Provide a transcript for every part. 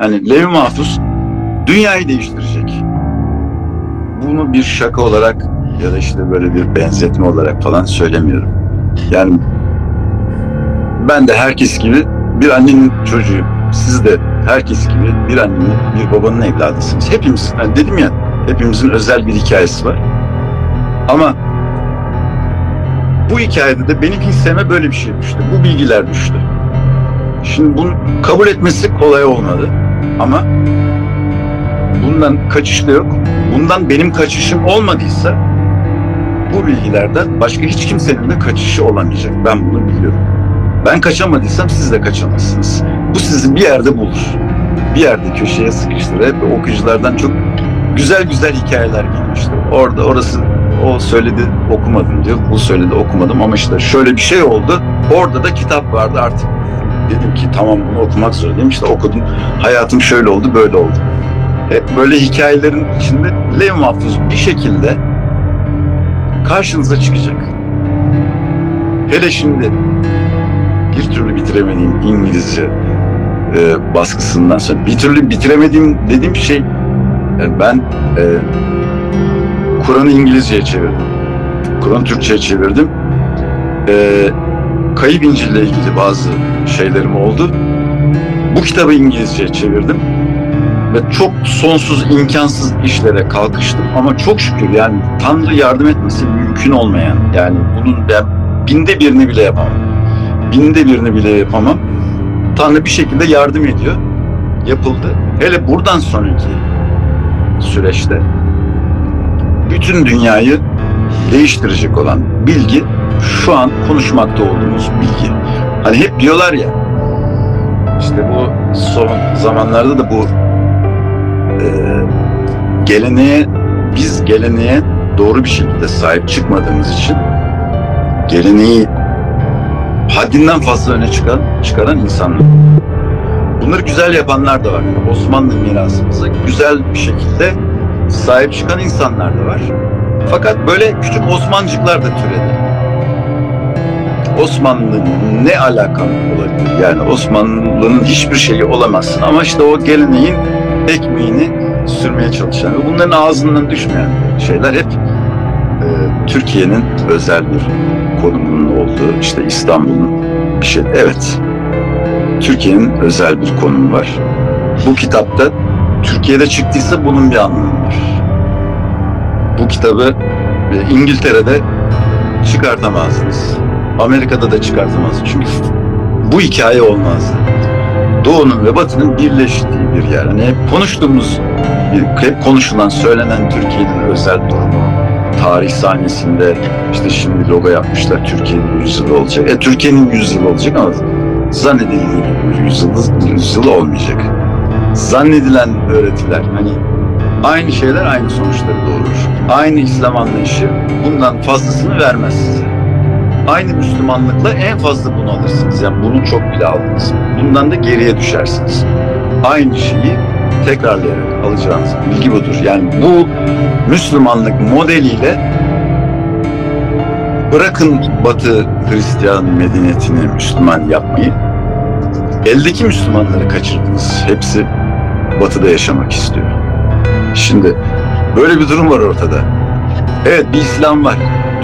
Yani Levi Mahfuz dünyayı değiştirecek. Bunu bir şaka olarak ya da işte böyle bir benzetme olarak falan söylemiyorum. Yani ben de herkes gibi bir annenin çocuğuyum. Siz de herkes gibi bir annenin, bir babanın evladısınız. Hepimiz, yani dedim ya, hepimizin özel bir hikayesi var. Ama bu hikayede de benim hisseme böyle bir şey düştü. Bu bilgiler düştü. Şimdi bunu kabul etmesi kolay olmadı. Ama bundan kaçış da yok. Bundan benim kaçışım olmadıysa bu bilgilerden başka hiç kimsenin de kaçışı olamayacak. Ben bunu biliyorum. Ben kaçamadıysam siz de kaçamazsınız. Bu sizi bir yerde bulur. Bir yerde köşeye sıkıştırır. Hep okuyuculardan çok güzel güzel hikayeler gelmişti. Orada orası o söyledi okumadım diyor. Bu söyledi okumadım ama işte şöyle bir şey oldu. Orada da kitap vardı artık. Dedim ki tamam bunu okumak zorundayım. İşte okudum. Hayatım şöyle oldu böyle oldu. Hep böyle hikayelerin içinde Lev Mahfuz bir şekilde karşınıza çıkacak. Hele şimdi bir türlü bitiremediğim İngilizce e, baskısından sonra bir türlü bitiremediğim dediğim şey yani ben e, Kur'an'ı İngilizceye çevirdim. Kur'an'ı Türkçe'ye çevirdim. E, Kayıp İncil'le ilgili bazı şeylerim oldu. Bu kitabı İngilizceye çevirdim. Ve çok sonsuz imkansız işlere kalkıştım ama çok şükür yani Tanrı yardım etmesi mümkün olmayan yani bunun ben binde birini bile yapamam. Binde birini bile yapamam. Tanrı bir şekilde yardım ediyor. Yapıldı. Hele buradan sonraki süreçte bütün dünyayı değiştirecek olan bilgi şu an konuşmakta olduğumuz bilgi. Hani hep diyorlar ya işte bu son zamanlarda da bu e, geleneğe biz geleneğe doğru bir şekilde sahip çıkmadığımız için geleneği haddinden fazla öne çıkan, çıkaran insanlar. Bunları güzel yapanlar da var. Yani Osmanlı mirasımıza güzel bir şekilde sahip çıkan insanlar da var. Fakat böyle küçük Osmancıklar da türedi. Osmanlı ne alakan olabilir? Yani Osmanlı'nın hiçbir şeyi olamazsın ama işte o geleneğin ekmeğini sürmeye çalışan ve bunların ağzından düşmeyen şeyler hep e, Türkiye'nin özel bir konumunun olduğu işte İstanbul'un bir şey. Evet. Türkiye'nin özel bir konumu var. Bu kitapta Türkiye'de çıktıysa bunun bir anlamı var. Bu kitabı e, İngiltere'de çıkartamazdınız. Amerika'da da çıkartamaz. Çünkü bu hikaye olmazdı. Doğu'nun ve Batı'nın birleştiği bir yer. Hani hep konuştuğumuz, hep konuşulan, söylenen Türkiye'nin özel durumu, tarih sahnesinde işte şimdi logo yapmışlar Türkiye'nin yüzyılı olacak. E Türkiye'nin yüzyılı olacak ama zannedildiği gibi yüzyılı, yüzyılı olmayacak. Zannedilen öğretiler hani aynı şeyler aynı sonuçları doğurur. Aynı İslam anlayışı bundan fazlasını vermez size. Aynı Müslümanlıkla en fazla bunu alırsınız. Yani bunu çok bile aldınız. Bundan da geriye düşersiniz. Aynı şeyi tekrarlayarak alacağınız bilgi budur. Yani bu Müslümanlık modeliyle bırakın Batı Hristiyan medeniyetini Müslüman yapmayı eldeki Müslümanları kaçırdınız. Hepsi Batı'da yaşamak istiyor. Şimdi böyle bir durum var ortada. Evet bir İslam var.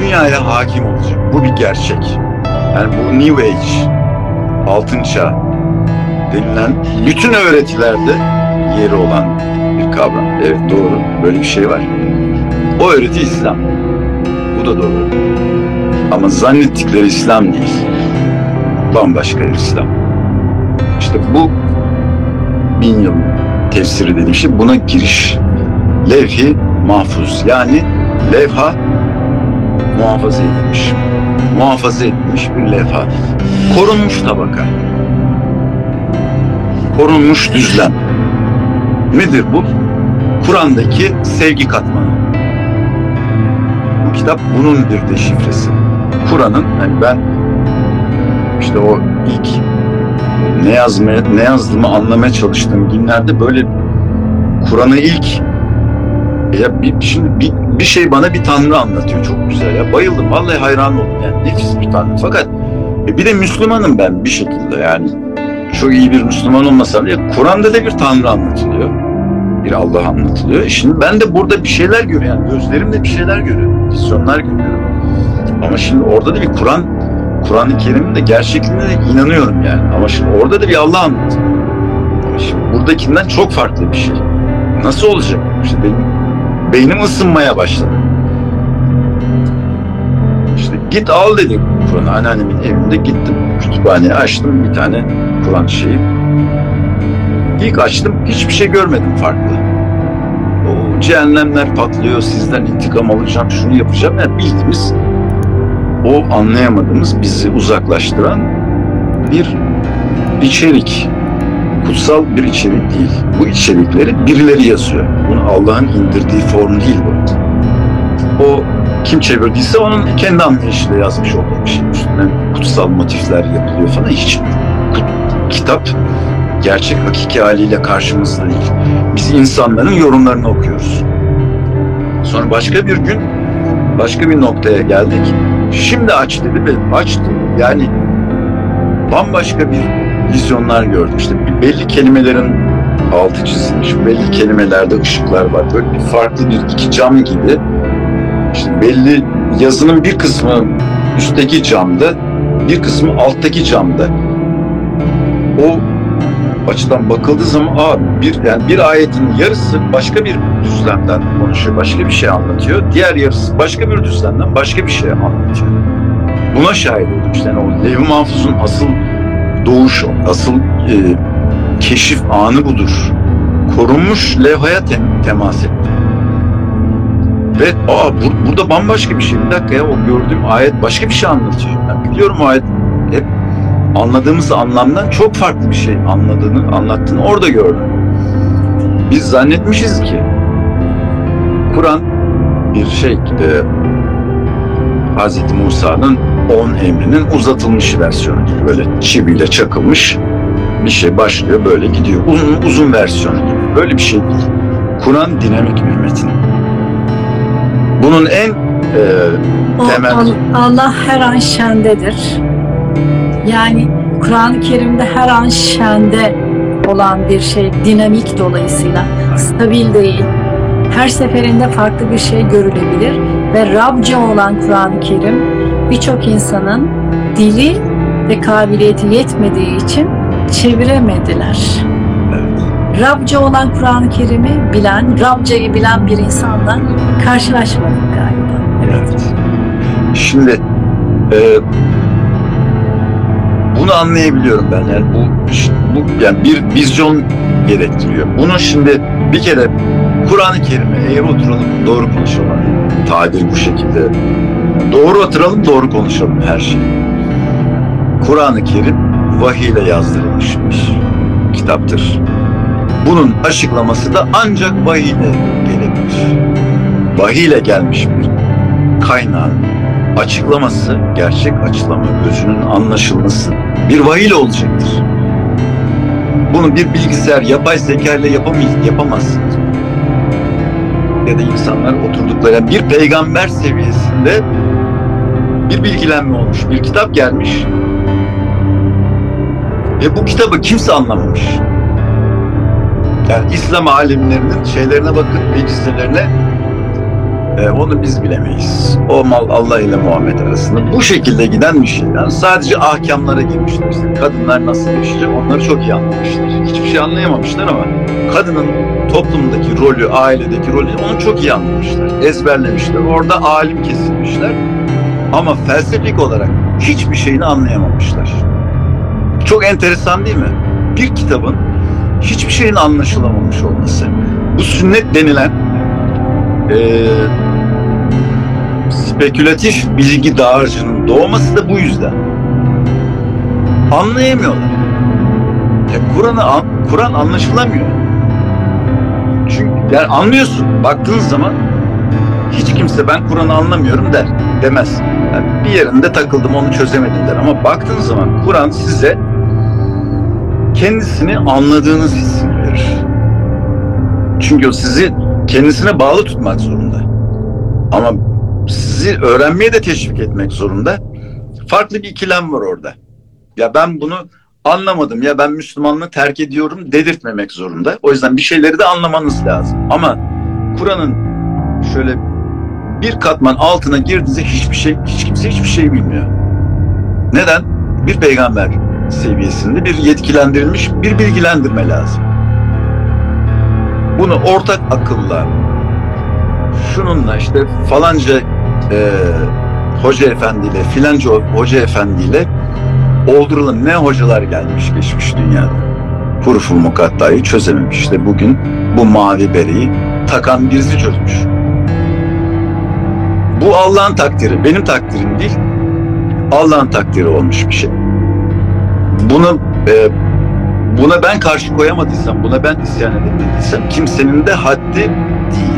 Dünyaya hakim olacak. Bu bir gerçek. Yani bu New Age, altın çağ denilen bütün öğretilerde yeri olan bir kavram. Evet doğru. Böyle bir şey var. O öğreti İslam. Bu da doğru. Ama zannettikleri İslam değil. Bambaşka bir İslam. İşte bu bin yıl tefsiri dediğim şey buna giriş. Levhi mahfuz yani levha muhafaza edilmiş. Muhafaza edilmiş bir levha. Korunmuş tabaka. Korunmuş düzlem. Nedir bu? Kur'an'daki sevgi katmanı. Bu kitap bunun bir deşifresi. Kur'an'ın yani ben işte o ilk ne yazmaya ne yazdığımı anlamaya çalıştığım günlerde böyle Kur'an'ı ilk ya bir, şimdi bir, bir şey bana bir tanrı anlatıyor çok güzel ya bayıldım vallahi hayran oldum yani nefis bir tanrı fakat e, bir de Müslümanım ben bir şekilde yani çok iyi bir Müslüman olmasam da Kur'an'da da bir Tanrı anlatılıyor. Bir Allah anlatılıyor. E şimdi ben de burada bir şeyler görüyorum. Yani gözlerimle bir şeyler görüyorum. Vizyonlar görüyorum. Ama şimdi orada da bir Kur'an, Kur'an-ı Kerim'in de gerçekliğine de inanıyorum yani. Ama şimdi orada da bir Allah anlatılıyor. Ama şimdi buradakinden çok farklı bir şey. Nasıl olacak? İşte benim beynim ısınmaya başladı. İşte git al dedi Kur'an anneannemin evinde gittim. Kütüphaneyi açtım bir tane Kur'an şeyi. İlk açtım hiçbir şey görmedim farklı. O cehennemler patlıyor sizden intikam alacağım şunu yapacağım. Yani bildiğimiz o anlayamadığımız bizi uzaklaştıran bir içerik. Kutsal bir içerik değil. Bu içerikleri birileri yazıyor. Bunu Allah'ın indirdiği form değil bu. O kim çevirdiyse onun kendi anlayışıyla yazmış olduğu bir şey. Üstüne kutsal motifler yapılıyor falan. Hiç kitap gerçek hakiki haliyle karşımızda değil. Biz insanların yorumlarını okuyoruz. Sonra başka bir gün başka bir noktaya geldik. Şimdi aç dedi ve açtım. Yani bambaşka bir vizyonlar gördüm. İşte belli kelimelerin altı çizilmiş, belli kelimelerde ışıklar var. Böyle bir farklı bir iki cam gibi. İşte belli yazının bir kısmı üstteki camda, bir kısmı alttaki camda. O açıdan bakıldığı zaman aa, bir yani bir ayetin yarısı başka bir düzlemden konuşuyor, başka bir şey anlatıyor. Diğer yarısı başka bir düzlemden başka bir şey anlatıyor. Buna şahit oldum. İşte yani o Lev-i Mahfuz'un asıl doğuş, asıl e, keşif anı budur. Korunmuş levhaya tem temas etti. Ve aa bur burada bambaşka bir şey. Bir dakika ya o gördüğüm ayet başka bir şey anlatıyor. Ben biliyorum o ayet hep anladığımız anlamdan çok farklı bir şey anladığını, anlattığını orada gördüm. Biz zannetmişiz ki Kur'an bir şey e, Hz. Musa'nın 10 emrinin uzatılmış versiyonu gibi böyle çiviyle çakılmış bir şey başlıyor böyle gidiyor. Uzun uzun versiyonu gibi. Böyle bir şey değil. Kur'an dinamik bir metin. Bunun en e, temel... O, Allah her an şendedir. Yani Kur'an-ı Kerim'de her an şende olan bir şey, dinamik dolayısıyla stabil değil. Her seferinde farklı bir şey görülebilir ve Rabce olan Kur'an-ı Kerim birçok insanın dili ve kabiliyeti yetmediği için çeviremediler. Rabce olan Kur'an-ı Kerim'i bilen, Rabce'yi bilen bir insanla karşılaşmadık galiba. Evet. evet. Şimdi e, bunu anlayabiliyorum ben. Yani bu, bu yani bir vizyon gerektiriyor. Bunu şimdi bir kere Kur'an-ı Kerim'e eğer oturalım doğru konuşalım. Tabir bu şekilde. Doğru oturalım doğru konuşalım her şeyi. Kur'an-ı Kerim vahiy ile yazdırılmış kitaptır. Bunun açıklaması da ancak vahiy ile gelebilir. Vahiy ile gelmiş bir kaynağın açıklaması, gerçek açıklama, özünün anlaşılması bir vahiy ile olacaktır. Bunu bir bilgisayar, yapay zeka ile yapamayız, yapamazsınız. Ya da insanlar oturdukları bir peygamber seviyesinde bir bilgilenme olmuş, bir kitap gelmiş ve bu kitabı kimse anlamamış. Yani İslam alimlerinin şeylerine bakın, vecizelerine e, onu biz bilemeyiz. O mal Allah ile Muhammed arasında bu şekilde giden bir şey. Yani sadece ahkamlara girmişler. İşte kadınlar nasıl yaşayacak onları çok iyi anlamışlar. Hiçbir şey anlayamamışlar ama kadının toplumdaki rolü, ailedeki rolü onu çok iyi anlamışlar. Ezberlemişler. Orada alim kesilmişler. Ama felsefik olarak hiçbir şeyini anlayamamışlar. Çok enteresan değil mi? Bir kitabın hiçbir şeyin anlaşılamamış olması. Bu sünnet denilen e, spekülatif bilgi dağarcığının doğması da bu yüzden. Anlayamıyorlar. Ya Kur'an'ı Kur'an anlaşılamıyor. Çünkü yani anlıyorsun. Baktığın zaman hiç kimse ben Kur'an'ı anlamıyorum der. Demez. Bir yerinde takıldım onu çözemedim der. Ama baktığın zaman Kur'an size kendisini anladığınız hissini verir. Çünkü o sizi kendisine bağlı tutmak zorunda. Ama sizi öğrenmeye de teşvik etmek zorunda. Farklı bir ikilem var orada. Ya ben bunu anlamadım ya ben Müslümanlığı terk ediyorum dedirtmemek zorunda. O yüzden bir şeyleri de anlamanız lazım. Ama Kur'an'ın şöyle bir katman altına girdiğinizde hiçbir şey, hiç kimse hiçbir şey bilmiyor. Neden? Bir peygamber seviyesinde bir yetkilendirilmiş bir bilgilendirme lazım. Bunu ortak akılla şununla işte falanca e, hoca efendiyle filanca hoca efendiyle olduralım ne hocalar gelmiş geçmiş dünyada. Huruful mukattayı çözememiş. İşte bugün bu mavi bereyi takan birisi çözmüş. Bu Allah'ın takdiri. Benim takdirim değil. Allah'ın takdiri olmuş bir şey. Bunu e, buna ben karşı koyamadıysam, buna ben isyan edemediysem kimsenin de haddi değil.